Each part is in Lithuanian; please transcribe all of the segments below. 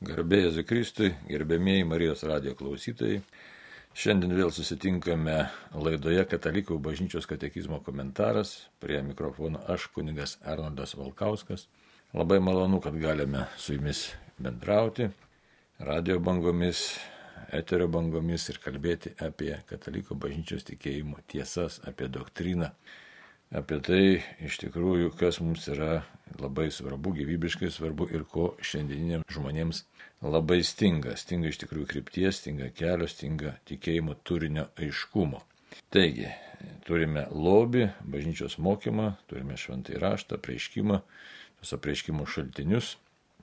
Garbėjai Zikristui, gerbėmėjai Marijos radio klausytojai. Šiandien vėl susitinkame laidoje Katalikų bažnyčios katekizmo komentaras. Prie mikrofono aš, kunigas Arnoldas Valkauskas. Labai malonu, kad galime su jumis bendrauti radio bangomis, eterio bangomis ir kalbėti apie Katalikų bažnyčios tikėjimo tiesas, apie doktriną apie tai iš tikrųjų, kas mums yra labai svarbu, gyvybiškai svarbu ir ko šiandieniniams žmonėms labai stinga. Stinga iš tikrųjų krypties, stinga kelio, stinga tikėjimo turinio aiškumo. Taigi, turime lobį, bažnyčios mokymą, turime šventai raštą, prieiškimą, tos apreiškimo šaltinius.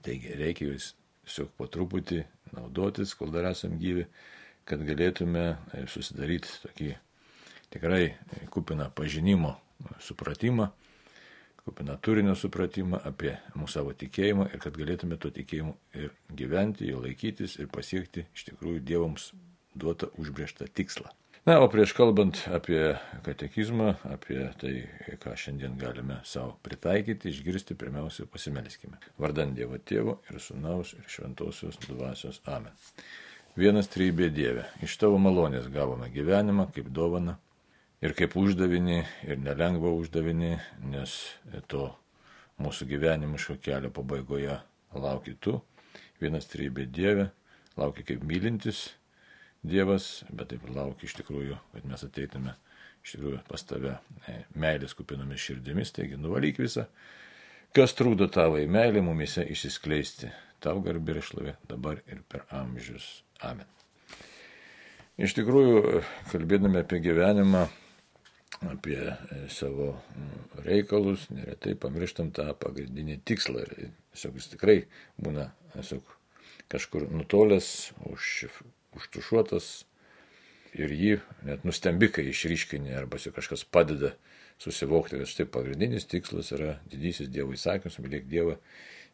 Taigi, reikia juos tiesiog po truputį naudotis, kol dar esam gyvi, kad galėtume susidaryti tokį tikrai kupiną pažinimo supratimą, kupiną turinio supratimą apie mūsų savo tikėjimą ir kad galėtume to tikėjimu ir gyventi, jo laikytis ir pasiekti iš tikrųjų Dievams duotą užbriežtą tikslą. Na, o prieš kalbant apie katekizmą, apie tai, ką šiandien galime savo pritaikyti, išgirsti, pirmiausia, pasimelskime. Vardant Dievo Tėvo ir Sūnaus ir Šventosios Dvasios Amen. Vienas trybė Dieve, iš tavo malonės gavome gyvenimą kaip dovana ir kaip uždavinį, ir nelengvą uždavinį, nes to mūsų gyvenimiško kelio pabaigoje lauki tu, vienas trybė Dieve, lauki kaip mylintis Dievas, bet taip lauki iš tikrųjų, kad mes ateitume iš tikrųjų pas tave e, meilės kupinomis širdimis, taigi nuvalyk visą, kas trūdo tavai meilė mumise išsiskleisti, tau garbė ir šlovė dabar ir per amžius. Amen. Iš tikrųjų, kalbėdami apie gyvenimą, apie e, savo reikalus, neretai pamirštam tą pagrindinį tikslą. Ir tiesiog jis tikrai būna tiesiog kažkur nutolęs, už, užtušuotas ir jį net nustembi, kai išryškini arba kažkas padeda susivokti, kad štai pagrindinis tikslas yra didysis Dievo įsakymas, mylėk Dievą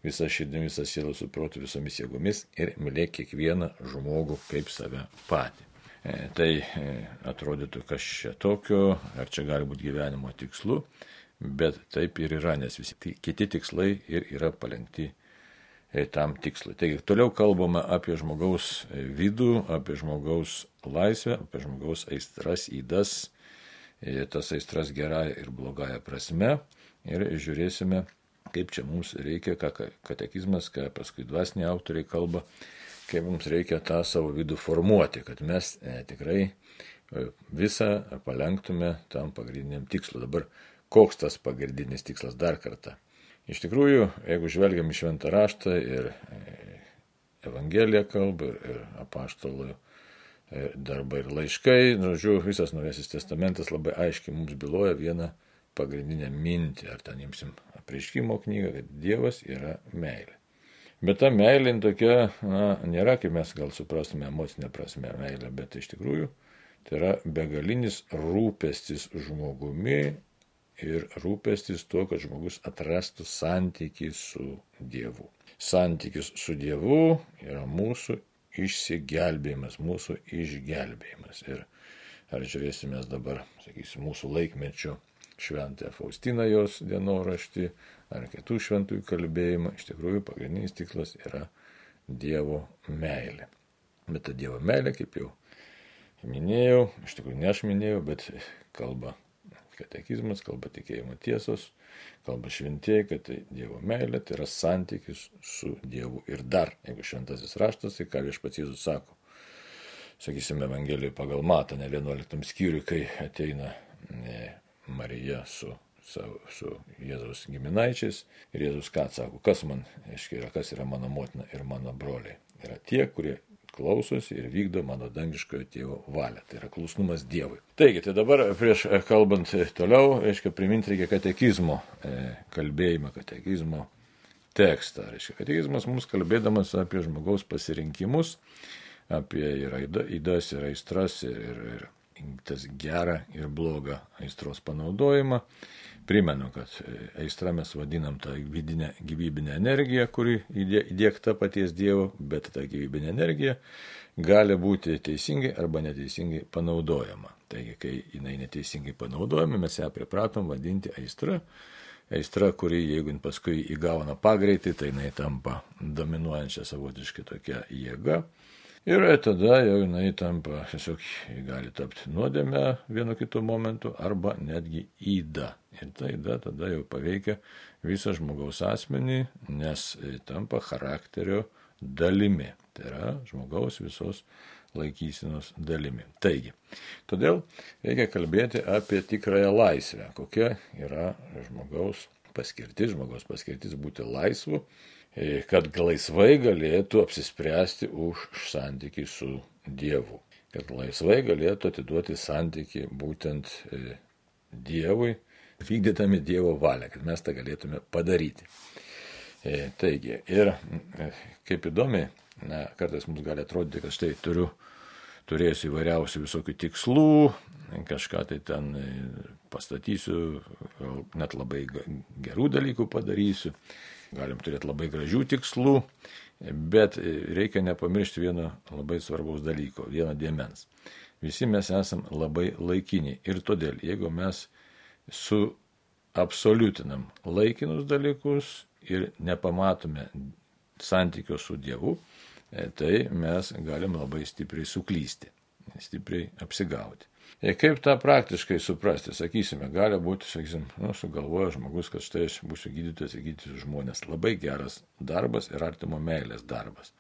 visą širdimi, visą sielą suprotų visomis jėgomis ir mylėk kiekvieną žmogų kaip save patį. E, tai e, atrodytų, kas čia tokio, ar čia gali būti gyvenimo tikslu, bet taip ir yra, nes visi kiti tikslai ir yra palengti e, tam tikslui. Taigi toliau kalbame apie žmogaus vidų, apie žmogaus laisvę, apie žmogaus aistras, įdas, tas aistras gerąją ir blogąją prasme ir žiūrėsime, kaip čia mums reikia, ką katekizmas, ką paskui dvasiniai autoriai kalba, kaip mums reikia tą savo vidų formuoti, kad mes e, tikrai e, visą palenktume tam pagrindiniam tikslui. Dabar koks tas pagrindinis tikslas dar kartą? Iš tikrųjų, jeigu žvelgiam į šventą raštą ir e, Evangeliją kalbą ir, ir apaštalų darbai ir laiškai, žodžiu, visas Naujasis Testamentas labai aiškiai mums byloja vieną pagrindinę mintį, ar ten imsim apreiškimo knygą, kad Dievas yra meilė. Bet ta meilė tokia, na, nėra, kaip mes gal suprastume emocinę prasme meilę, bet iš tikrųjų tai yra begalinis rūpestis žmogumi ir rūpestis tuo, kad žmogus atrastų santykį su Dievu. Santykis su Dievu yra mūsų išsigelbėjimas, mūsų išgelbėjimas. Ir ar žiūrėsime dabar, sakysim, mūsų laikmečio šventąją Faustiną jos dienoraštį ar kitų šventųjų kalbėjimą, iš tikrųjų pagrindinis tikslas yra Dievo meilė. Bet ta Dievo meilė, kaip jau minėjau, iš tikrųjų ne aš minėjau, bet kalba katekizmas, kalba tikėjimo tiesos, kalba šventieji, kad tai Dievo meilė tai yra santykis su Dievu. Ir dar, jeigu šventasis raštas, tai ką viešpats Jėzus sako, sakysime, Evangelijoje pagal matą, ne 11 skyriui, kai ateina ne, Marija su, su, su Jėzaus giminaičiais. Ir Jėzus ką atsako, kas man, aiškiai, yra, kas yra mano motina ir mano broliai. Yra tie, kurie klausosi ir vykdo mano dangiškojo tėvo valią. Tai yra klusnumas Dievui. Taigi, tai dabar prieš kalbant toliau, aiškiai, priminti reikia katekizmo e, kalbėjimą, katekizmo tekstą. Reiškia, katekizmas mums kalbėdamas apie žmogaus pasirinkimus, apie ir įdas, ir aistras, ir, ir, ir tas gerą ir blogą aistros panaudojimą. Primenu, kad aistra mes vadinam tą vidinę gyvybinę energiją, kuri įdėkta paties Dievo, bet ta gyvybinė energija gali būti teisingai arba neteisingai panaudojama. Taigi, kai jinai neteisingai panaudojama, mes ją pripratom vadinti aistra, aistra, kuri, jeigu paskui įgauna pagreitį, tai jinai tampa dominuojančia savotiškai tokia jėga. Ir tada jau jinai tampa, tiesiog gali tapti nuodėme vienu kitu momentu arba netgi įda. Ir ta įda tada jau paveikia visą žmogaus asmenį, nes tampa charakterio dalimi. Tai yra žmogaus visos laikysinos dalimi. Taigi, todėl reikia kalbėti apie tikrąją laisvę, kokia yra žmogaus paskirtis, žmogaus paskirtis būti laisvu kad laisvai galėtų apsispręsti už santyki su Dievu. Kad laisvai galėtų atiduoti santyki būtent e, Dievui, vykdydami Dievo valią, kad mes tą galėtume padaryti. E, taigi, ir kaip įdomi, na, kartais mums gali atrodyti, kad štai turiu, turėsiu įvairiausių visokių tikslų, kažką tai ten pastatysiu, net labai gerų dalykų padarysiu galim turėti labai gražių tikslų, bet reikia nepamiršti vieno labai svarbaus dalyko, vieno dėmens. Visi mes esam labai laikiniai ir todėl, jeigu mes suabsoliutinam laikinus dalykus ir nepamatome santykio su Dievu, tai mes galim labai stipriai suklysti, stipriai apsigauti. Ir kaip tą praktiškai suprasti, sakysime, gali būti, sakysim, nu, sugalvoja žmogus, kad štai aš būsiu gydytojas ir gydysiu žmonės. Labai geras darbas ir artimo meilės darbas.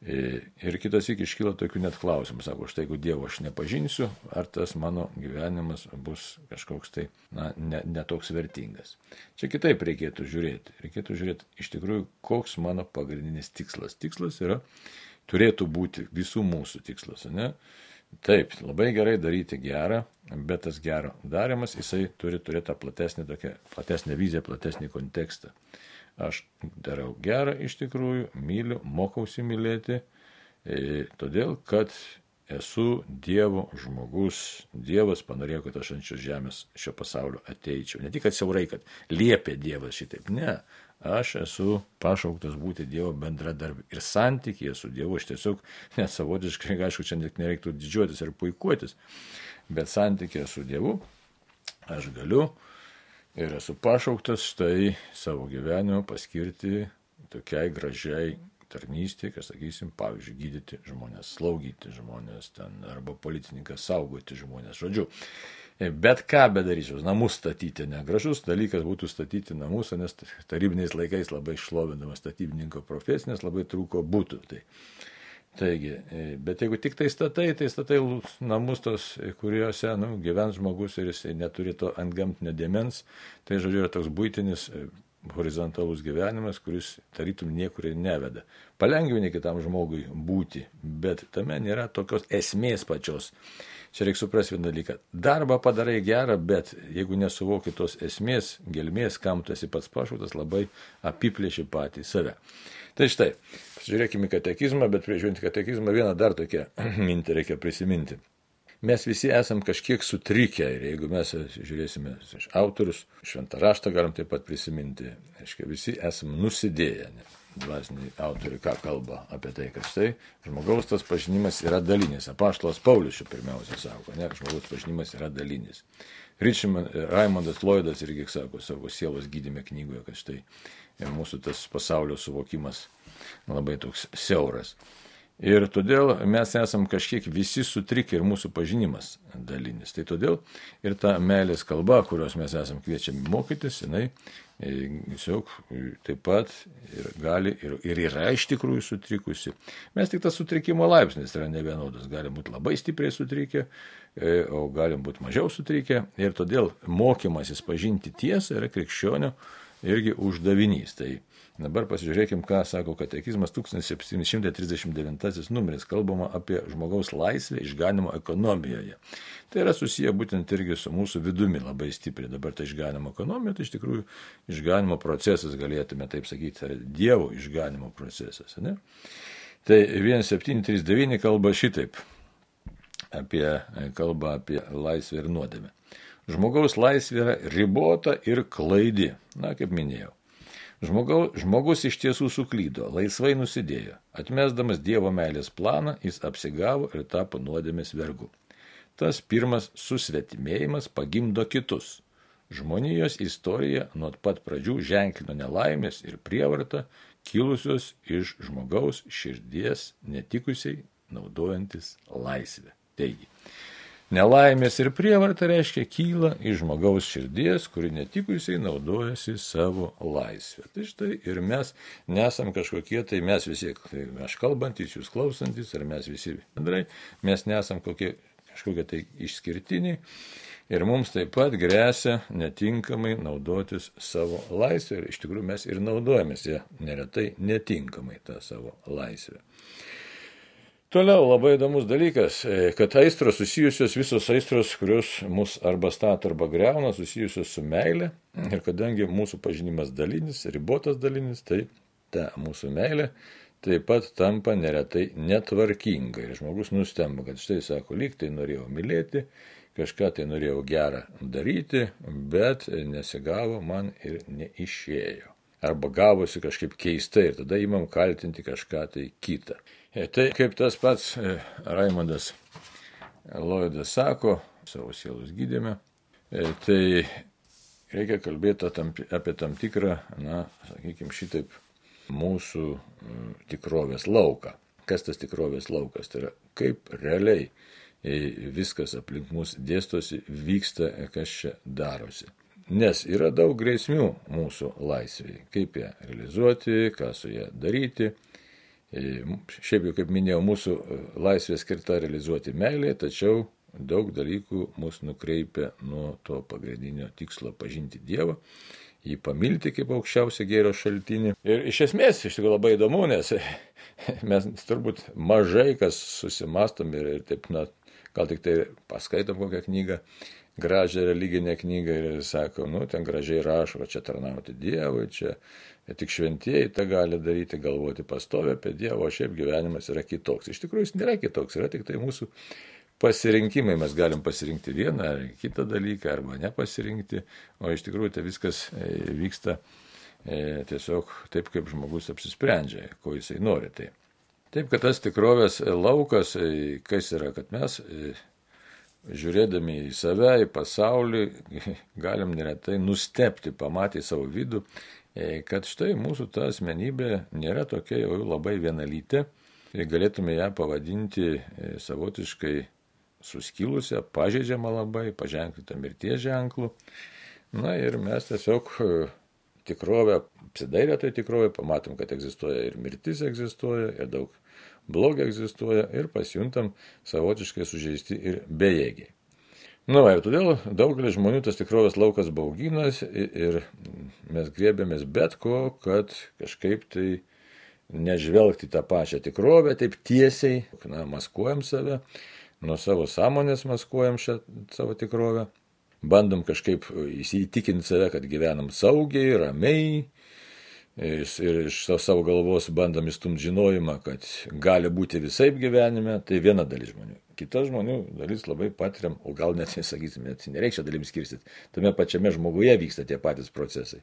Ir kitas iki iškyla tokių net klausimų, sako, štai jeigu Dievo aš nepažinsiu, ar tas mano gyvenimas bus kažkoks tai, na, netoks ne vertingas. Čia kitaip reikėtų žiūrėti. Reikėtų žiūrėti iš tikrųjų, koks mano pagrindinis tikslas. Tikslas yra, turėtų būti visų mūsų tikslas, ne? Taip, labai gerai daryti gerą, bet tas gero darimas, jisai turi turėti tą platesnį, tokią, platesnę viziją, platesnį kontekstą. Aš darau gerą iš tikrųjų, myliu, mokausi mylėti, e, todėl kad esu Dievo žmogus, Dievas panorėjo, kad aš ant šios žemės, šio pasaulio ateičiau. Ne tik, kad siaurai, kad liepė Dievas šitaip, ne, aš esu pašauktas būti Dievo bendradarbiu. Ir santykėje su Dievu aš tiesiog, net savotiškai, aišku, čia net nereiktų didžiuotis ir puikuotis, bet santykėje su Dievu aš galiu ir esu pašauktas štai savo gyvenimą paskirti tokiai gražiai tarnystė, kas sakysim, pavyzdžiui, gydyti žmonės, slaugyti žmonės ten, arba policininkas saugoti žmonės. Žodžiu, Bet ką bedaryčiau, namus statyti, negražus dalykas būtų statyti namus, nes tarybiniais laikais labai šlovinama statybininko profesija, nes labai trūko būtų. Tai. Taigi, e, bet jeigu tik tai statai, tai statai namus tos, kuriuose nu, gyvens žmogus ir jis neturi to ant gamtinio dėmens, tai žodžiu yra toks būtinis e, horizontalus gyvenimas, kuris tarytum niekur neveda. Palengvini kitam žmogui būti, bet tame nėra tokios esmės pačios. Čia reikia suprasti vieną dalyką. Darbą padarai gerą, bet jeigu nesuvoki tos esmės, gelmės, kam tu esi pats pašautas, labai apiplėši patį save. Tai štai, žiūrėkime katekizmą, bet priežiūrint katekizmą vieną dar tokią mintį reikia prisiminti. Mes visi esam kažkiek sutrikę ir jeigu mes žiūrėsime autorius, šventą raštą galim taip pat prisiminti, aiškiai, visi esam nusidėję. Dvasiniai autoriai ką kalba apie tai, kad štai žmogaus tas pažinimas yra dalinis. Apaštalas Paulius čia pirmiausia sako, ne, žmogaus pažinimas yra dalinis. Ričiman, Raimondas Lloydas irgi sako savo sielos gydime knygoje, kad štai mūsų tas pasaulio suvokimas labai toks siauras. Ir todėl mes esam kažkiek visi sutrikę ir mūsų pažinimas dalinis. Tai todėl ir ta meilės kalba, kurios mes esam kviečiami mokytis, jinai e, tiesiog taip pat ir gali ir, ir yra iš tikrųjų sutrikusi. Mes tik tas sutrikimo laipsnis yra ne vienodas. Galim būti labai stipriai sutrikę, e, o galim būti mažiau sutrikę. Ir todėl mokymasis pažinti tiesą yra krikščionio irgi uždavinys. Tai Dabar pasižiūrėkim, ką sako katekizmas 1739 numeris. Kalbama apie žmogaus laisvę išganimo ekonomijoje. Tai yra susiję būtent irgi su mūsų vidumi labai stipriai. Dabar ta išganimo ekonomija, tai iš tikrųjų išganimo procesas, galėtume taip sakyti, yra Dievo išganimo procesas. Ne? Tai 1739 kalba šitaip. Apie, kalba apie laisvę ir nuodėmę. Žmogaus laisvė yra ribota ir klaidi. Na, kaip minėjau. Žmogau, žmogus iš tiesų suklydo, laisvai nusidėjo. Atmesdamas Dievo meilės planą, jis apsigavo ir tapo nuodėmės vergu. Tas pirmas susvetimėjimas pagimdo kitus. Žmonijos istorija nuo pat pradžių ženklino nelaimės ir prievartą, kilusios iš žmogaus širdies netikusiai naudojantis laisvę. Taigi, Nelaimės ir prievarta reiškia kyla iš žmogaus širdies, kuri netikusiai naudojasi savo laisvę. Tai štai ir mes nesam kažkokie, tai mes visi, tai aš kalbantis, jūs klausantis, ar mes visi bendrai, mes nesam kokie, kažkokie tai išskirtiniai. Ir mums taip pat grėsia netinkamai naudotis savo laisvę. Ir iš tikrųjų mes ir naudojamės ją neretai netinkamai tą savo laisvę. Toliau labai įdomus dalykas, e, kad aistros susijusios, visos aistros, kurios mus arba stato arba greuna, susijusios su meile. Ir kadangi mūsų pažinimas dalinis, ribotas dalinis, tai ta mūsų meilė taip pat tampa neretai netvarkinga. Ir žmogus nustemba, kad štai sako, lyg tai norėjau mylėti, kažką tai norėjau gerą daryti, bet nesigavo man ir neišėjo. Arba gavosi kažkaip keistai ir tada įmam kaltinti kažką tai kitą. E, tai kaip tas pats e, Raimondas Loidas sako savo sielos gydėme, e, tai reikia kalbėti apie tam tikrą, na, sakykime, šitaip mūsų tikrovės lauką. Kas tas tikrovės laukas? Tai yra kaip realiai viskas aplink mus dėstosi, vyksta, kas čia darosi. Nes yra daug grėsmių mūsų laisviai. Kaip ją realizuoti, ką su ją daryti E, šiaip jau, kaip minėjau, mūsų e, laisvė skirta realizuoti meilė, tačiau daug dalykų mus nukreipia nuo to pagrindinio tikslo pažinti Dievą, jį pamilti kaip aukščiausią gėrio šaltinį. Ir iš esmės, iš tikrųjų labai įdomu, nes mes turbūt mažai kas susimastom ir, ir taip, na, gal tik tai paskaitom kokią knygą, gražią religinę knygą ir sako, nu, ten gražiai rašo, čia tarnauti Dievui, čia tik šventieji tą gali daryti, galvoti pastovę apie Dievą, o šiaip gyvenimas yra kitoks. Iš tikrųjų jis nėra kitoks, yra tik tai mūsų pasirinkimai, mes galim pasirinkti vieną ar kitą dalyką, arba nepasirinkti, o iš tikrųjų tai viskas e, vyksta e, tiesiog taip, kaip žmogus apsisprendžia, ko jisai nori. Tai. Taip, kad tas tikrovės laukas, e, kas yra, kad mes žiūrėdami į save, į pasaulį, galim neretai nustepti, pamatyti savo vidų, e, kad štai mūsų ta asmenybė nėra tokia jau labai vienalytė, tai galėtume ją pavadinti e, savotiškai suskilusią, pažeidžiamą labai, paženklytą mirties ženklų. Na ir mes tiesiog e, tikrovę, apsidairę tai tikrovę, pamatom, kad egzistuoja ir mirtis egzistuoja, ir daug blogio egzistuoja ir pasijuntam savotiškai sužeisti ir bejėgiai. Nu, ir todėl daugelis žmonių tas tikrovės laukas bauginas ir mes grėbėmės bet ko, kad kažkaip tai nežvelgti tą pačią tikrovę taip tiesiai, na, maskuojam save, nuo savo sąmonės maskuojam šią savo tikrovę, bandom kažkaip įsitikinti save, kad gyvenam saugiai, ramiai, ir iš savo galvos bandom įstumti žinojimą, kad gali būti visai gyvenime, tai viena dalis žmonių kita žmonių dalis labai patiriam, o gal net, sakysim, net nereikia dalim skirstyti, tame pačiame žmoguje vyksta tie patys procesai.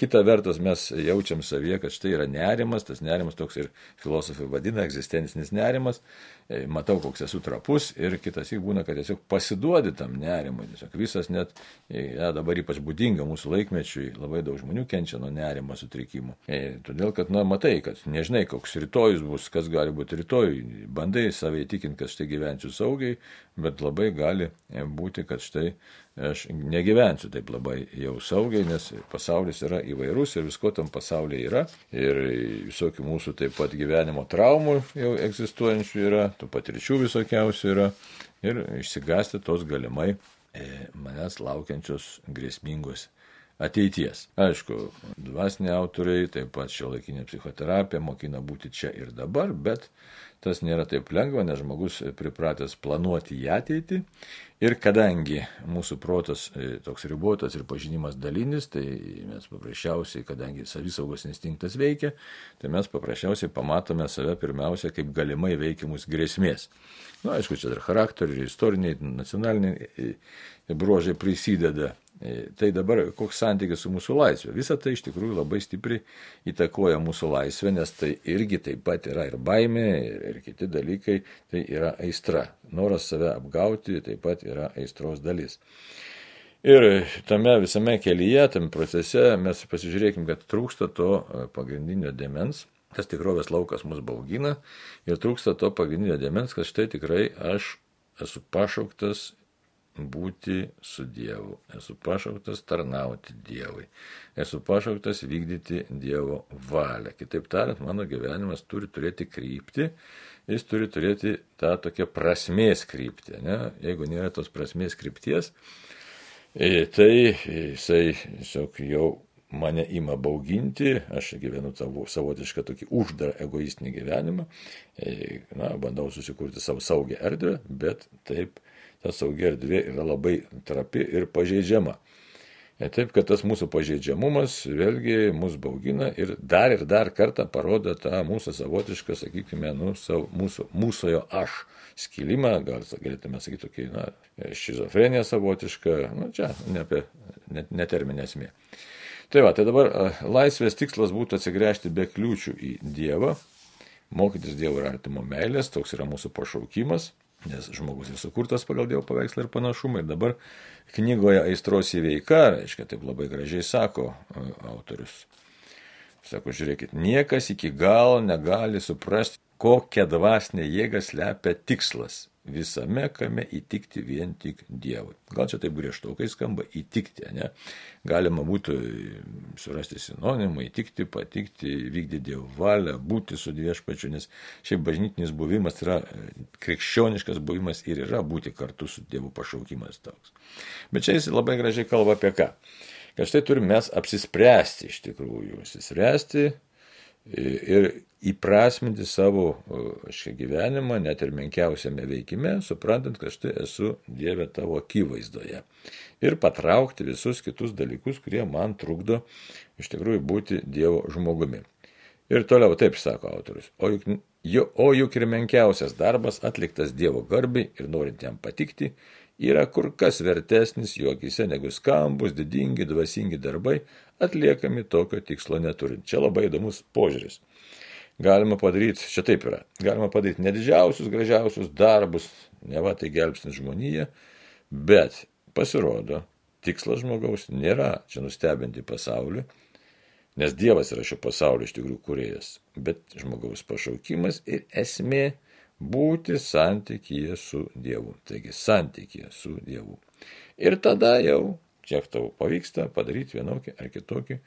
Kita vertus, mes jaučiam savyje, kad štai yra nerimas, tas nerimas toks ir filosofai vadina egzistencinis nerimas, e, matau, koks esu trapus ir kitas įk būna, kad tiesiog pasiduodi tam nerimui, tiesiog visas net, e, ja, dabar ypač būdinga mūsų laikmečiui, labai daug žmonių kenčia nuo nerimo sutrikimų. E, todėl, kad, na, matai, kad nežinai, koks rytojus bus, kas gali būti rytoj, bandai savai įtikinti, kad štai gyvensiu saugiai, bet labai gali būti, kad štai aš negyvensiu taip labai jau saugiai, nes pasaulis yra įvairus ir visko tam pasaulyje yra. Ir visokių mūsų taip pat gyvenimo traumų jau egzistuojančių yra, tų patirčių visokiausių yra. Ir išsigasti tos galimai e, manęs laukiančios grėsmingos ateities. Aišku, dvasiniai autoriai, taip pat šio laikinė psichoterapija mokina būti čia ir dabar, bet tas nėra taip lengva, nes žmogus pripratęs planuoti į ateitį. Ir kadangi mūsų protas e, toks ribotas ir pažinimas dalinis, tai mes paprasčiausiai, kadangi savisaugos instinktas veikia, tai mes paprasčiausiai pamatome save pirmiausia kaip galimai veikiamus grėsmės. Na, aišku, čia dar charakteriai, istoriniai, nacionaliniai e, bruožai prisideda tai dabar koks santykis su mūsų laisvė? Visa tai iš tikrųjų labai stipriai įtakoja mūsų laisvę, nes tai irgi taip pat yra ir baimė, ir, ir kiti dalykai, tai yra aistra. Noras save apgauti taip pat yra aistros dalis. Ir tame visame kelyje, tam procese mes pasižiūrėkime, kad trūksta to e, pagrindinio demens. Tas tikrovės laukas mus baugina ir trūksta to pagrindinio demens, kad štai tikrai aš esu pašauktas būti su Dievu, esu pašauktas tarnauti Dievui, esu pašauktas vykdyti Dievo valią. Kitaip tariant, mano gyvenimas turi turėti kryptį, jis turi turėti tą tokią prasmės kryptį. Ne? Jeigu nėra tos prasmės krypties, e, tai jisai tiesiog jau mane ima bauginti, aš gyvenu savo, savotišką tokį uždarą egoistinį gyvenimą, e, na, bandau susikurti savo saugią erdvę, bet taip ta saugi erdvė yra labai trapi ir pažeidžiama. Taip, kad tas mūsų pažeidžiamumas vėlgi mus baugina ir dar ir dar kartą parodo tą mūsų savotišką, sakykime, nu, savo, mūsų, mūsųjo aš skilimą, gal galėtume sakyti tokį, na, šizofreniją savotišką, nu, čia ne, apie, ne, ne esmė. Tai va, tai dabar laisvės tikslas būtų atsigręžti be kliūčių į Dievą, mokytis Dievo ir artimo meilės, toks yra mūsų pašaukimas nes žmogus ir sukurtas pagal Dievo paveikslą ir panašumą. Ir dabar knygoje aistros įveika, reiškia, taip labai gražiai sako e, autorius. Sako, žiūrėkit, niekas iki galo negali suprasti, kokią dvasinę jėgą slepia tikslas visame kame įtikti vien tik Dievui. Gal čia taip griežtokai skamba įtikti, ne? Galima būtų surasti sinonimą, įtikti, patikti, vykdyti Dievo valią, būti su viešpačiu, nes šiaip bažnytinis buvimas yra krikščioniškas buvimas ir yra būti kartu su Dievo pašaukimas toks. Bet čia jis labai gražiai kalba apie ką. Kad štai turime mes apsispręsti iš tikrųjų, apsispręsti ir įprasminti savo šį gyvenimą, net ir menkiausiame veikime, suprantant, kad štai esu Dieve tavo akivaizdoje. Ir patraukti visus kitus dalykus, kurie man trukdo iš tikrųjų būti Dievo žmogumi. Ir toliau taip sako autorius. O juk, jo, o juk ir menkiausias darbas atliktas Dievo garbiai ir norint jam patikti, yra kur kas vertesnis jo akise negu skambus, didingi, dvasingi darbai, atliekami tokio tikslo neturint. Čia labai įdomus požiūris. Galima padaryti, čia taip yra, galima padaryti ne didžiausius, gražiausius darbus, ne va tai gelbsnis žmoniją, bet pasirodo, tikslas žmogaus nėra čia nustebinti pasaulį, nes Dievas yra šio pasaulio iš tikrųjų kuriejas, bet žmogaus pašaukimas ir esmė būti santykyje su Dievu. Taigi santykyje su Dievu. Ir tada jau kiek tau pavyksta padaryti vienokį ar kitokį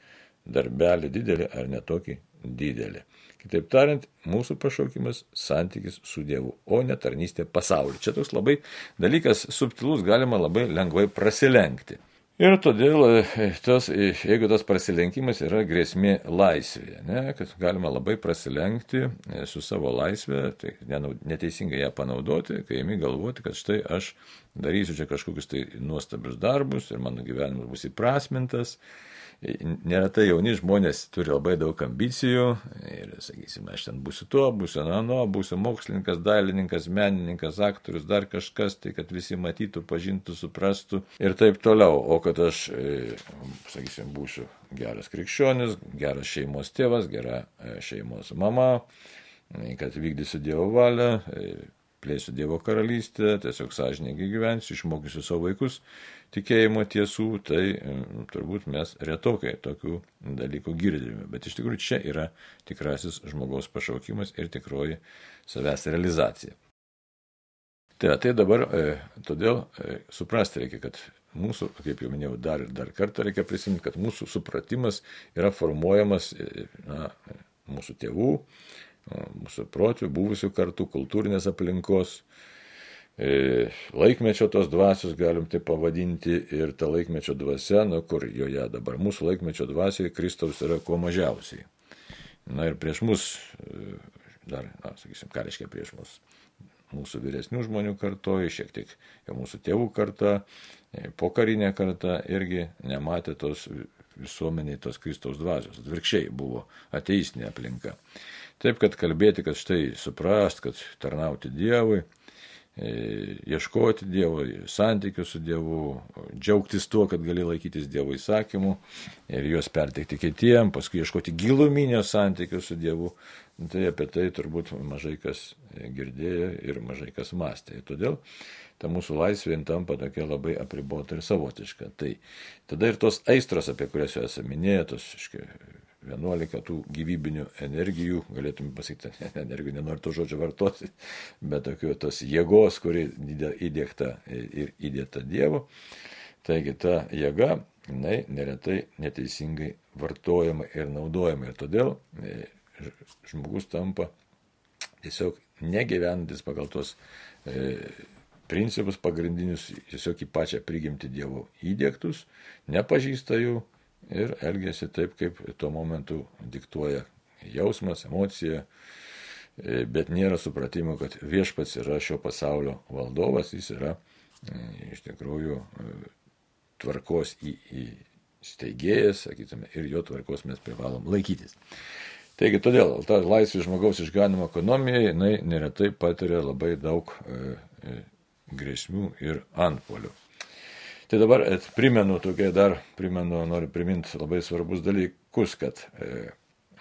darbelį didelį ar netokį didelį. Kitaip tariant, mūsų pašaukimas - santykis su Dievu, o ne tarnystė pasauliu. Čia toks labai dalykas subtilus, galima labai lengvai prasilenkti. Ir todėl, e, tas, e, jeigu tas prasilenkimas yra grėsmė laisvėje, ne, kad galima labai prasilenkti e, su savo laisvė, tai neteisingai ją panaudoti, kai imi galvoti, kad štai aš darysiu čia kažkokius tai nuostabius darbus ir mano gyvenimas bus įprasmintas neretai jauni žmonės turi labai daug ambicijų ir, sakysime, aš ten būsiu tuo, būsiu nano, būsiu mokslininkas, dailininkas, menininkas, aktorius, dar kažkas, tai kad visi matytų, pažintų, suprastų ir taip toliau. O kad aš, e, sakysim, būsiu geras krikščionis, geras šeimos tėvas, gera e, šeimos mama, kad vykdysiu Dievo valią, e, plėsiu Dievo karalystę, tiesiog sąžininkai gyvensiu, išmokysiu savo vaikus tikėjimo tiesų, tai mm, turbūt mes retokai tokių dalykų girdime. Bet iš tikrųjų čia yra tikrasis žmogaus pašaukimas ir tikroji savęs realizacija. Tai, tai dabar e, todėl e, suprasti reikia, kad mūsų, kaip jau minėjau, dar ir dar kartą reikia prisiminti, kad mūsų supratimas yra formuojamas e, na, mūsų tėvų, mūsų protėvių, buvusių kartų, kultūrinės aplinkos, E, laikmečio tos dvasios, galim tai pavadinti, ir ta laikmečio dvasia, nu kur joje dabar mūsų laikmečio dvasioje Kristaus yra kuo mažiausiai. Na ir prieš mus, e, dar, na, sakysim, ką reiškia prieš mus, mūsų vyresnių žmonių kartoje, šiek tiek jau mūsų tėvų karta, e, pokarinė karta irgi nematė tos visuomeniai tos Kristaus dvasios. Atvirkščiai buvo ateistinė aplinka. Taip, kad kalbėti, kad štai suprast, kad tarnauti Dievui, ieškoti Dievo, santykių su Dievu, džiaugtis tuo, kad gali laikytis Dievo įsakymų ir juos perteikti kitiem, paskui ieškoti giluminio santykių su Dievu. Tai apie tai turbūt mažai kas girdėjo ir mažai kas mąstė. Todėl ta mūsų laisvė tampa tokia labai apribota ir savotiška. Tai tada ir tos aistros, apie kurias jau esame minėję, tos, iškai, 11 tų gyvybinių energijų, galėtume pasakyti, energijų nenoriu to žodžio vartoti, bet tokių tos jėgos, kuri įdėkta ir įdėta Dievo. Taigi ta jėga, jinai neretai neteisingai vartojama ir naudojama. Ir todėl e, žmogus tampa tiesiog negyvenantis pagal tos e, principus pagrindinius, tiesiog į pačią prigimti Dievo įdėktus, nepažįsta jų ir elgesi taip, kaip tuo momentu diktuoja jausmas, emocija, e, bet nėra supratimo, kad viešpats yra šio pasaulio valdovas, jis yra e, iš tikrųjų e, tvarkos į, į steigėjas, sakytume, ir jo tvarkos mes privalom laikytis. Taigi todėl ta laisvė žmogaus išganimo ekonomija, jinai neretai patiria labai daug e, e, grėsmių ir antpolių. Tai dabar primenu, tokie dar primenu, noriu priminti labai svarbus dalykus, kad e,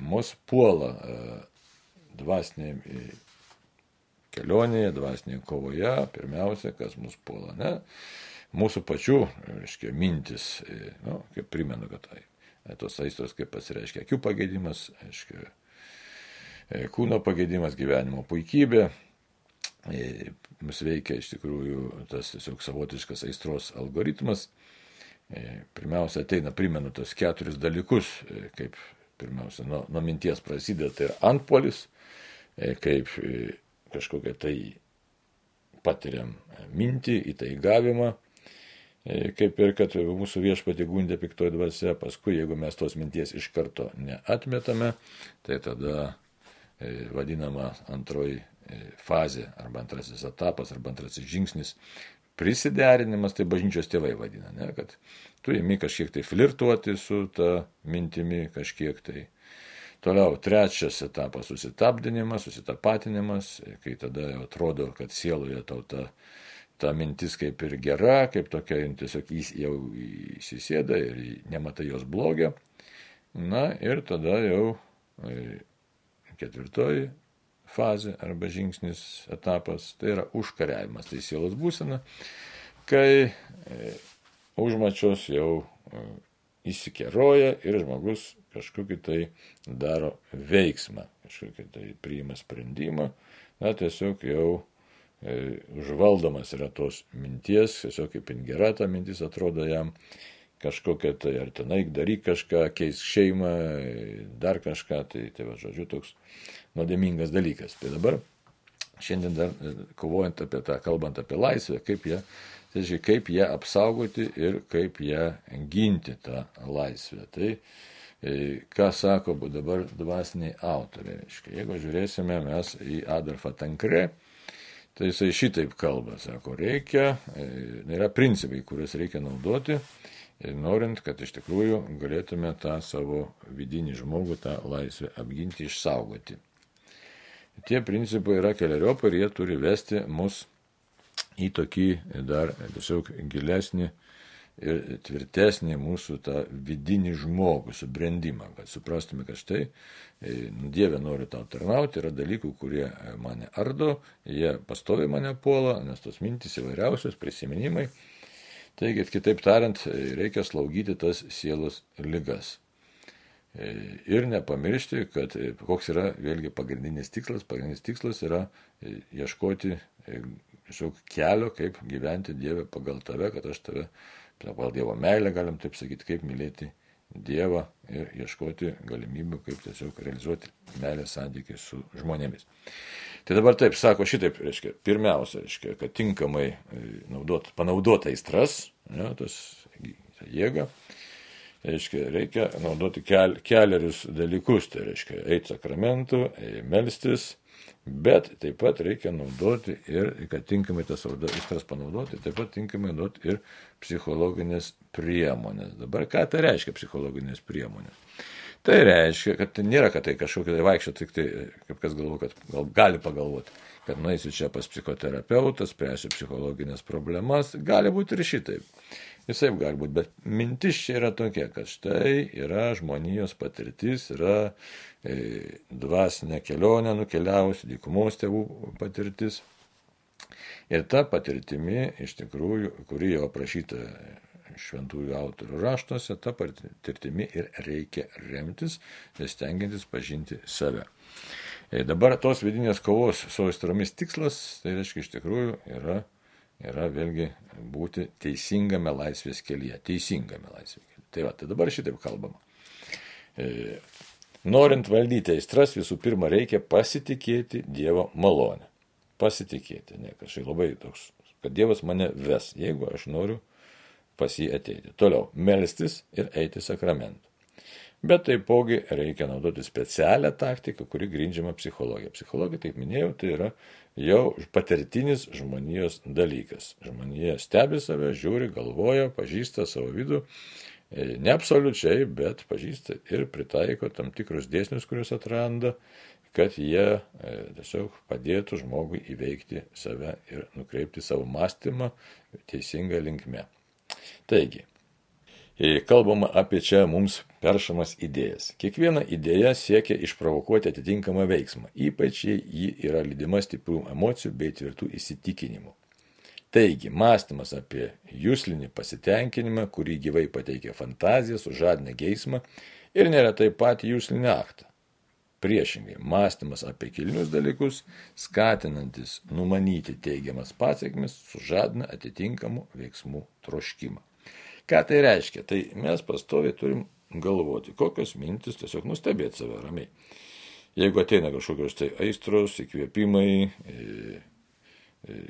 mus puola e, dvasinėje kelionėje, dvasinėje kovoje, pirmiausia, kas mus puola, ne? Mūsų pačių, reiškia, mintis, e, nu, kaip primenu, kad tai, tos aistros kaip pasireiškia akių pagėdimas, reiškia, e, kūno pagėdimas, gyvenimo puikybė, E, mus veikia iš tikrųjų tas tiesiog savotiškas aistros algoritmas. E, pirmiausia, ateina, primenu, tos keturis dalykus, e, kaip pirmiausia, nuo, nuo minties prasideda, tai yra antpolis, kaip kažkokią tai patiriam mintį, įtaigavimą, kaip ir kad mūsų viešpatį gundė piktoji dvasia, paskui jeigu mes tos minties iš karto neatmetame, tai tada vadinama antroji fazė arba antrasis etapas arba antrasis žingsnis prisiderinimas, tai bažnyčios tėvai vadina, ne, kad tu įmi kažkiek tai flirtuoti su ta mintimi, kažkiek tai. Toliau trečias etapas - susitapdinimas, susitapatinimas, kai tada jau atrodo, kad sieloje tau ta, ta mintis kaip ir gera, kaip tokia tiesiog jau įsisėda ir nematai jos blogio. Na ir tada jau e, ketvirtoji fazė arba žingsnis, etapas, tai yra užkariavimas, tai sielos būsena, kai e, užmačios jau e, įsikeroja ir žmogus kažkokį tai daro veiksmą, kažkokį tai priima sprendimą, na tiesiog jau e, užvaldomas yra tos minties, tiesiog kaip ingera ta mintis atrodo jam kažkokia tai, ar tenai daryk kažką, keisk šeimą, dar kažką, tai, tai va, žodžiu, toks nuodėmingas dalykas. Tai dabar šiandien dar e, kovojant apie tą, kalbant apie laisvę, kaip ją, tai kaip ją apsaugoti ir kaip ją ginti tą laisvę. Tai e, ką sako dabar dvasiniai autoriai. Reiškia, jeigu žiūrėsime mes į Adolfą Tankre, tai jisai šitaip kalba, sako, reikia, e, yra principai, kuriuos reikia naudoti, norint, kad iš tikrųjų galėtume tą savo vidinį žmogų, tą laisvę apginti, išsaugoti. Tie principai yra keliariopai ir jie turi vesti mus į tokį dar tiesiog gilesnį ir tvirtesnį mūsų tą vidinį žmogų, subrendimą, kad suprastume, kad štai e, nu, Dieve noriu tau tarnauti, yra dalykų, kurie mane ardo, jie pastovi mane puola, nes tos mintys įvairiausios, prisiminimai. Taigi, kitaip tariant, reikia slaugyti tas sielos lygas. E, ir nepamiršti, kad e, koks yra vėlgi pagrindinis tikslas. Pagrindinis tikslas yra e, ieškoti tiesiog kelio, kaip gyventi Dievę pagal tave, kad aš tave, pagal Dievo meilę, galim taip sakyti, kaip mylėti Dievą ir ieškoti galimybių, kaip tiesiog realizuoti meilės santykiai su žmonėmis. Tai dabar taip sako šitaip, reiškia, pirmiausia, reiškia, kad tinkamai naudot, panaudot aistras, ne, tas jėga, reiškia, reikia naudoti kel, keliarius dalykus, tai reiškia, eiti sakramentų, melstis, bet taip pat reikia naudoti ir, kad tinkamai tas aistras panaudoti, taip pat tinkamai naudoti ir psichologinės priemonės. Dabar ką tai reiškia psichologinės priemonės? Tai reiškia, kad tai nėra, kad tai kažkokia tai vaikščia, tik tai, kaip kas galvo, kad gal, gali pagalvoti, kad nueisiu čia pas psichoterapeutą, spręsiu psichologinės problemas, gali būti ir šitaip. Visai gali būti, bet mintis čia yra tokia, kad štai yra žmonijos patirtis, yra e, dvasinė kelionė nukeliavusi, dykumos tėvų patirtis. Ir ta patirtimi, iš tikrųjų, kuri jau aprašyta šventųjų autorių raštuose, ta patirtimi ir reikia remtis, stengiantis pažinti save. E, dabar tos vidinės kovos su aistromis tikslas, tai reiškia iš tikrųjų yra yra vėlgi būti teisingame laisvės kelyje. Teisingame laisvės kelyje. Tai va, tai dabar šitaip kalbama. E, norint valdyti aistras, visų pirma reikia pasitikėti Dievo malonę. Pasitikėti, ne kažkaip labai toks, kad Dievas mane ves, jeigu aš noriu pas jį ateiti. Toliau, melstis ir eiti sakramentų. Bet taipogi reikia naudoti specialią taktiką, kuri grindžiama psichologija. Psichologija, kaip minėjau, tai yra jau patirtinis žmonijos dalykas. Žmonija stebi save, žiūri, galvoja, pažįsta savo vidų, e, ne absoliučiai, bet pažįsta ir pritaiko tam tikrus dėsnius, kuriuos atranda, kad jie e, tiesiog padėtų žmogui įveikti save ir nukreipti savo mąstymą teisingą linkmę. Taigi, kalbama apie čia mums peršamas idėjas. Kiekviena idėja siekia išprovokuoti atitinkamą veiksmą, ypač jei ji yra lydima stiprių emocijų bei tvirtų įsitikinimų. Taigi, mąstymas apie jūslinį pasitenkinimą, kurį gyvai pateikia fantazija, sužadina geismą ir neretai patį jūslinį aktą. Priešingai, mąstymas apie kilnius dalykus, skatinantis numanyti teigiamas pasiekmes, sužadina atitinkamų veiksmų troškimą. Ką tai reiškia? Tai mes pastoviai turim galvoti, kokios mintis, tiesiog nustebėti save ramiai. Jeigu ateina kažkokios tai aistros, įkvėpimai, e, e,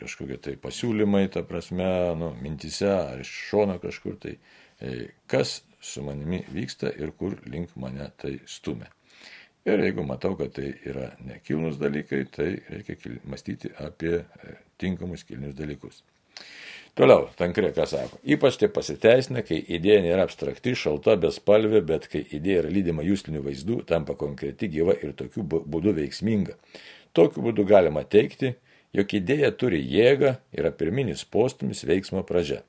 kažkokie tai pasiūlymai, ta prasme, nu, mintise ar iš šono kažkur, tai e, kas su manimi vyksta ir kur link mane tai stumia. Ir jeigu matau, kad tai yra nekilnus dalykai, tai reikia mąstyti apie tinkamus kilnius dalykus. Toliau, tankrė, ką sako. Ypač tai pasiteisina, kai idėja nėra abstrakti, šalta, bespalvė, bet kai idėja yra lydima jūslinių vaizdų, tampa konkreti, gyva ir tokiu būdu veiksminga. Tokiu būdu galima teikti, jog idėja turi jėgą, yra pirminis postumis veiksmo pradžia.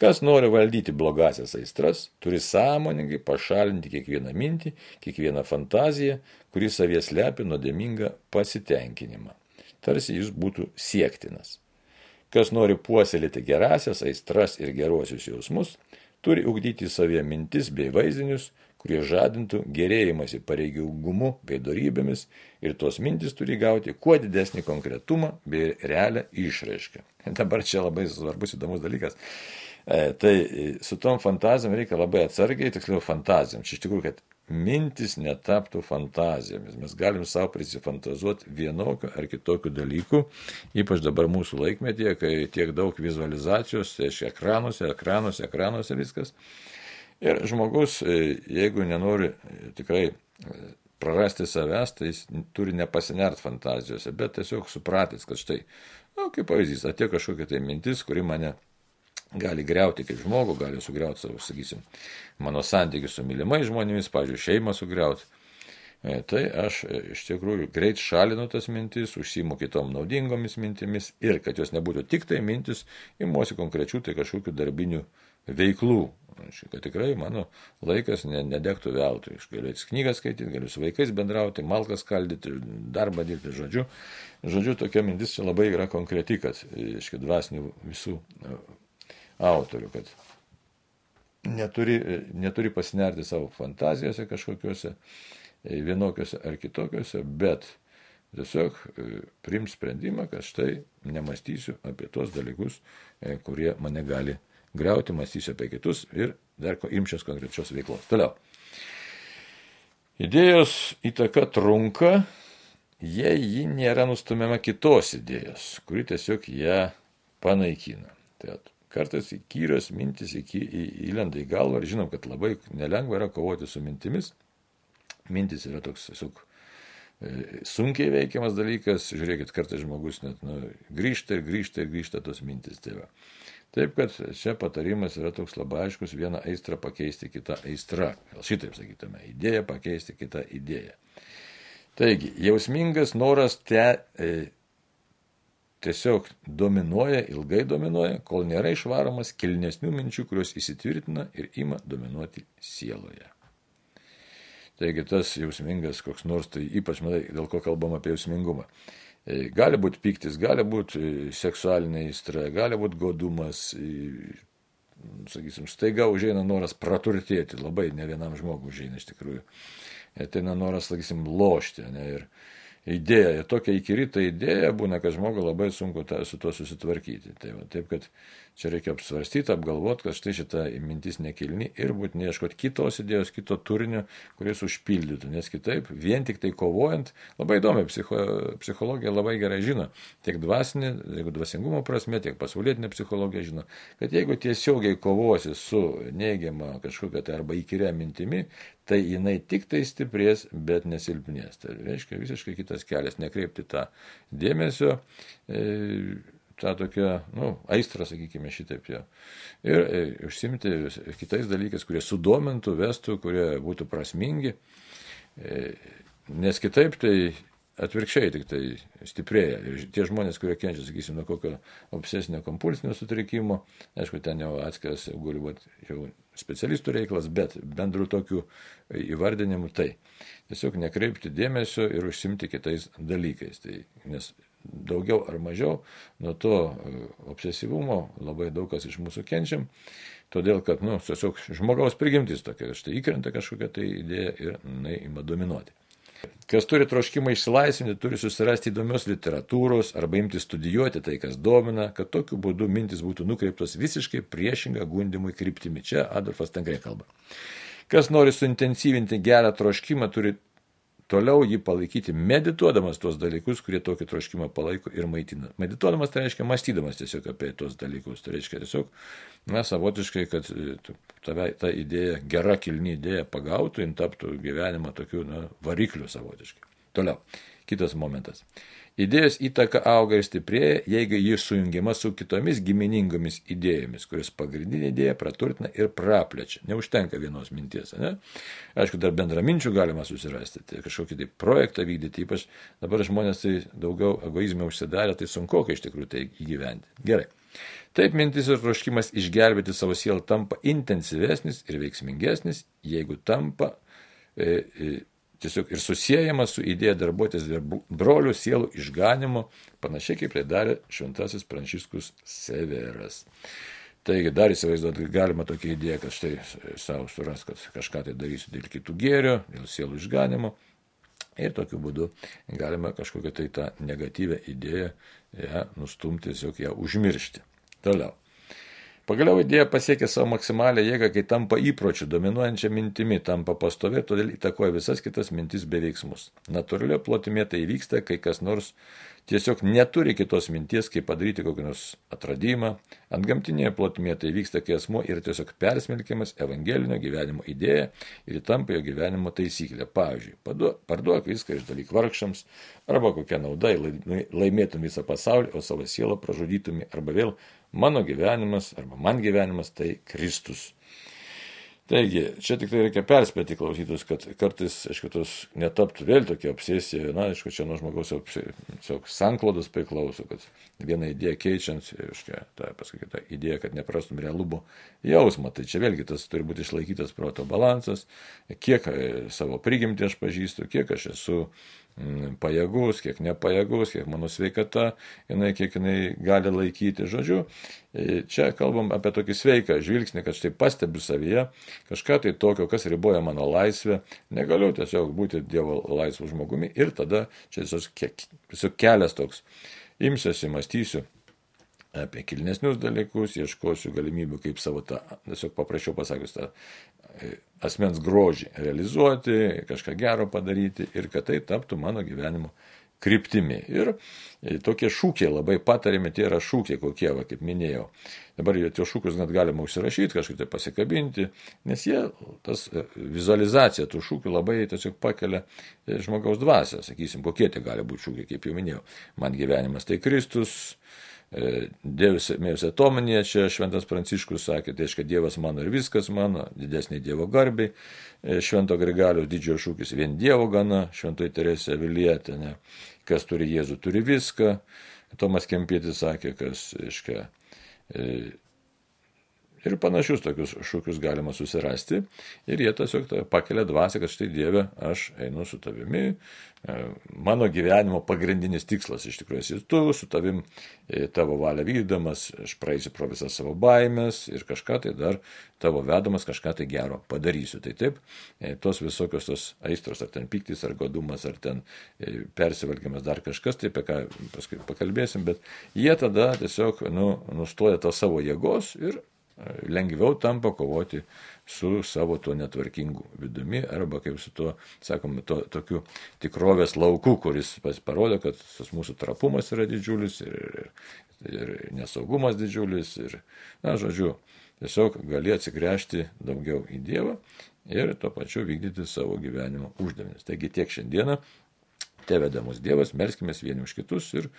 Kas nori valdyti blogasias aistras, turi sąmoningai pašalinti kiekvieną mintį, kiekvieną fantaziją, kuri savies lepia nuodėmingą pasitenkinimą. Tarsi jis būtų siektinas. Kas nori puoselėti gerasias aistras ir geruosius jausmus, turi ugdyti savie mintis bei vaizdinius, kurie žadintų gerėjimąsi pareigingumu bei darybėmis ir tos mintis turi gauti kuo didesnį konkretumą bei realią išraišką. Dabar čia labai svarbus įdomus dalykas. E, tai su tom fantazijom reikia labai atsargiai, tiksliau fantazijom. Čia iš tikrųjų, kad mintis netaptų fantazijomis. Mes galim savo prisifantazuoti vienokiu ar kitokiu dalyku, ypač dabar mūsų laikmetyje, kai tiek daug vizualizacijos, tai iš ekranuose, ekranuose, ekranuose viskas. Ir žmogus, e, jeigu nenori e, tikrai e, prarasti savęs, tai jis turi nepasinert fantazijose, bet tiesiog supratęs, kad štai, na, nu, kaip pavyzdys, atėjo kažkokia tai mintis, kuri mane gali greuti kaip žmogų, gali sugriauti savo, sakysim, mano santykius su mylimais žmonėmis, pažiūrėjau, šeimą sugriauti. E, tai aš e, iš tikrųjų greit šalinu tas mintis, užsimu kitom naudingomis mintimis ir kad jos nebūtų tik tai mintis, imuosi konkrečių tai kažkokių darbinių veiklų. Kad tikrai mano laikas nedegtų veltui. Aš galiu knygas skaityti, galiu su vaikais bendrauti, malkas kaldyti, darbą dirbti, žodžiu. Žodžiu, tokia mintis čia labai yra konkreti, kad, iškai, dvasinių visų autorių, kad neturi, neturi pasinerti savo fantazijose kažkokiuose, e, vienokiuose ar kitokiuose, bet tiesiog e, prims sprendimą, kad štai nemastysiu apie tos dalykus, e, kurie mane gali greuti, mąstysiu apie kitus ir dar imčios konkrečios veiklos. Toliau. Idėjos įtaka trunka, jei ji nėra nustumiama kitos idėjos, kuri tiesiog ją panaikina. Tai kartais įkyrios mintis į, į, įlenda į galvą ir žinom, kad labai nelengva yra kovoti su mintimis. Mintis yra toks tiesiog e, sunkiai veikiamas dalykas, žiūrėkit, kartais žmogus net nu, grįžta ir grįžta ir grįžta tos mintis. Tai, va. Taip kad čia patarimas yra toks labai aiškus, vieną aistrą pakeisti kitą aistrą. Gal šitaip sakytume, idėją pakeisti kitą idėją. Taigi, jausmingas noras te, e, tiesiog dominuoja, ilgai dominuoja, kol nėra išvaromas kilnesnių minčių, kurios įsitvirtina ir ima dominuoti sieloje. Taigi tas jausmingas koks nors, tai ypač, matai, dėl ko kalbam apie jausmingumą. E, gali būti piktis, gali būti e, seksualinė įstra, gali būti godumas, e, sakysim, staiga užeina noras praturtėti, labai ne vienam žmogui užeina iš tikrųjų. Ateina noras, sakysim, lošti. Ne, ir idėja, tokia įkirita idėja būna, kad žmogui labai sunku ta, su tuo susitvarkyti. Tai va, taip, kad Čia reikia apsvarstyti, apgalvoti, kad štai šita mintis nekilni ir būtinai ieškoti kitos idėjos, kito turinio, kuris užpildytų, nes kitaip, vien tik tai kovojant, labai įdomi, psicho, psichologija labai gerai žino, tiek dvasinė, jeigu dvasingumo prasme, tiek pasaulietinė psichologija žino, kad jeigu tiesiogiai kovosi su neigiama kažkokia tai arba įkyria mintimi, tai jinai tik tai stiprės, bet nesilpnės. Tai reiškia visiškai kitas kelias, nekreipti tą dėmesio. E, tą tokią, nu, aistrą, sakykime, šitaip jo. Ir e, užsimti kitais dalykais, kurie sudomintų, vestų, kurie būtų prasmingi. E, nes kitaip tai atvirkščiai tik tai stiprėja. Ir tie žmonės, kurie kenčia, sakysim, nuo kokio obsesinio kompulsinio sutrikimo, aišku, ten jau atskiras gali būti jau specialistų reikalas, bet bendrų tokių įvardinimų tai. Tiesiog nekreipti dėmesio ir užsimti kitais dalykais. Tai, nes daugiau ar mažiau nuo to e, obsesyvumo labai daug kas iš mūsų kenčiam, todėl kad, nu, tiesiog žmogaus prigimtis tokia, štai įkrenta kažkokia tai idėja ir jinai ima dominuoti. Kas turi troškimą išsilaisvinti, turi susirasti įdomios literatūros arba imti studijuoti tai, kas domina, kad tokiu būdu mintis būtų nukreiptos visiškai priešingą gundimui kryptimi. Čia Adolfas Tangrė kalba. Kas nori suintensyvinti gerą troškimą, turi toliau jį palaikyti, medituodamas tuos dalykus, kurie tokį troškimą palaiko ir maitina. Medituodamas tai reiškia mąstydamas tiesiog apie tuos dalykus. Tai reiškia tiesiog, na, savotiškai, kad e, tave ta idėja, gera kilni idėja pagautų, jin taptų gyvenimą tokiu, na, varikliu savotiškai. Toliau, kitas momentas. Idėjos įtaka auga ir stiprėja, jeigu ji sujungiama su kitomis giminingomis idėjomis, kuris pagrindinė idėja praturtina ir praplečia. Neužtenka vienos minties. Ne? Aišku, dar bendraminčių galima susirasti, tai kažkokį tai projektą vykdyti, ypač dabar žmonės tai daugiau egoizmė užsidarė, tai sunku iš tikrųjų tai įgyventi. Gerai. Taip mintis ir troškimas išgelbėti savo sielą tampa intensyvesnis ir veiksmingesnis, jeigu tampa e, e, tiesiog ir susijęjama su idėja darbuotis dėl brolių sielų išganimo, panašiai kaip tai darė šventasis Pranciškus Severas. Taigi dar įsivaizduoti galima tokia idėja, kad štai savo suras, kad kažką tai darysiu dėl kitų gėrio, dėl sielų išganimo. Ir tokiu būdu galima kažkokią tai tą negatyvę idėją ją nustumti, tiesiog ją užmiršti. Toliau. Pagaliau idėja pasiekia savo maksimalę jėgą, kai tampa įpročių, dominuojančia mintimi, tampa pastovė, todėl įtakoja visas kitas mintis bei veiksmus. Natūralio plotime tai vyksta, kai kas nors tiesiog neturi kitos minties, kaip padaryti kokį nors atradimą. Ant gamtinėje plotmėje tai vyksta, kai asmo yra tiesiog persmelkiamas evangelinio gyvenimo idėja ir tampa jo gyvenimo taisyklė. Pavyzdžiui, parduok viską išdalyk vargšams, arba kokia nauda laimėtum visą pasaulį, o savo sielą pražudytum, arba vėl Mano gyvenimas arba man gyvenimas tai Kristus. Taigi, čia tik tai reikia perspėti klausytus, kad kartais, aišku, tos netaptų vėl tokia obsesija, na, aišku, čia nuo žmogaus tiesiog sanklodas priklauso, kad vieną idėją keičiant, aišku, ta, paskui ta idėja, kad neprastum realumo jausmą, tai čia vėlgi tas turi būti išlaikytas proto balansas, kiek e, savo prigimtį aš pažįstu, kiek aš esu pajėgus, kiek nepajėgus, kiek mano sveikata, jinai, kiek jinai gali laikyti. Žodžiu, e, čia kalbam apie tokį sveiką žvilgsnį, kad štai pastebiu savyje kažką tai tokio, kas riboja mano laisvę, negaliu tiesiog būti Dievo laisvų žmogumi ir tada čia tiesiog kelias toks. Imsiuosi, mąstysiu, apie kilnesnius dalykus, ieškosiu galimybių, kaip savo tą, tiesiog paprašiau pasakius, tą e, asmens grožį realizuoti, kažką gero padaryti ir kad tai taptų mano gyvenimo kryptimi. Ir e, tokie šūkiai labai patarėme, tie yra šūkiai kokie, va, kaip minėjau. Dabar tie šūkius net galima užsirašyti, kažkaip tai pasikabinti, nes jie, tas e, vizualizacija tų šūkių labai tiesiog pakelia žmogaus dvasę, sakysim, kokie tai gali būti šūkiai, kaip jau minėjau. Man gyvenimas tai Kristus, Dievas mėjus atominėje, čia Šventas Pranciškus sakė, tai reiškia Dievas mano ir viskas mano, didesnė Dievo garbiai. Švento Grigaliaus didžiojo šūkis vien Dievo gana, Šventoji Teresė Vilietė, ne, kas turi Jėzų, turi viską. Tomas Kempietis sakė, kas, reiškia, Ir panašius tokius šūkius galima susirasti. Ir jie tiesiog pakelia dvasę, kad štai Dieve, aš einu su tavimi. E, mano gyvenimo pagrindinis tikslas iš tikrųjų esi tu, su tavim e, tavo valią vykdamas, aš praeisiu pro visas savo baimės ir kažką tai dar tavo vedamas, kažką tai gero padarysiu. Tai taip, e, tos visokios tos aistros, ar ten piktis, ar godumas, ar ten persivalgymas, dar kažkas, tai apie ką paskui pakalbėsim, bet jie tada tiesiog nu, nustoja tą savo jėgos ir lengviau tampa kovoti su savo tuo netvarkingu vidumi arba kaip su tuo, sakom, to, tokiu tikrovės lauku, kuris parodo, kad tas mūsų trapumas yra didžiulis ir, ir, ir nesaugumas didžiulis ir, na, žodžiu, tiesiog gali atsigręžti daugiau į Dievą ir tuo pačiu vykdyti savo gyvenimo uždavinius. Taigi tiek šiandieną, te vedamus Dievas, melskime vieni už kitus ir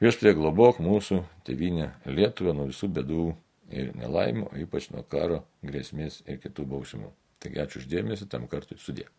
viešpatė globok mūsų tėvynę Lietuvą nuo visų bedų ir nelaimų, ypač nuo karo, grėsmės ir kitų bausmų. Taigi ačiū uždėmesi, tam kartui sudė.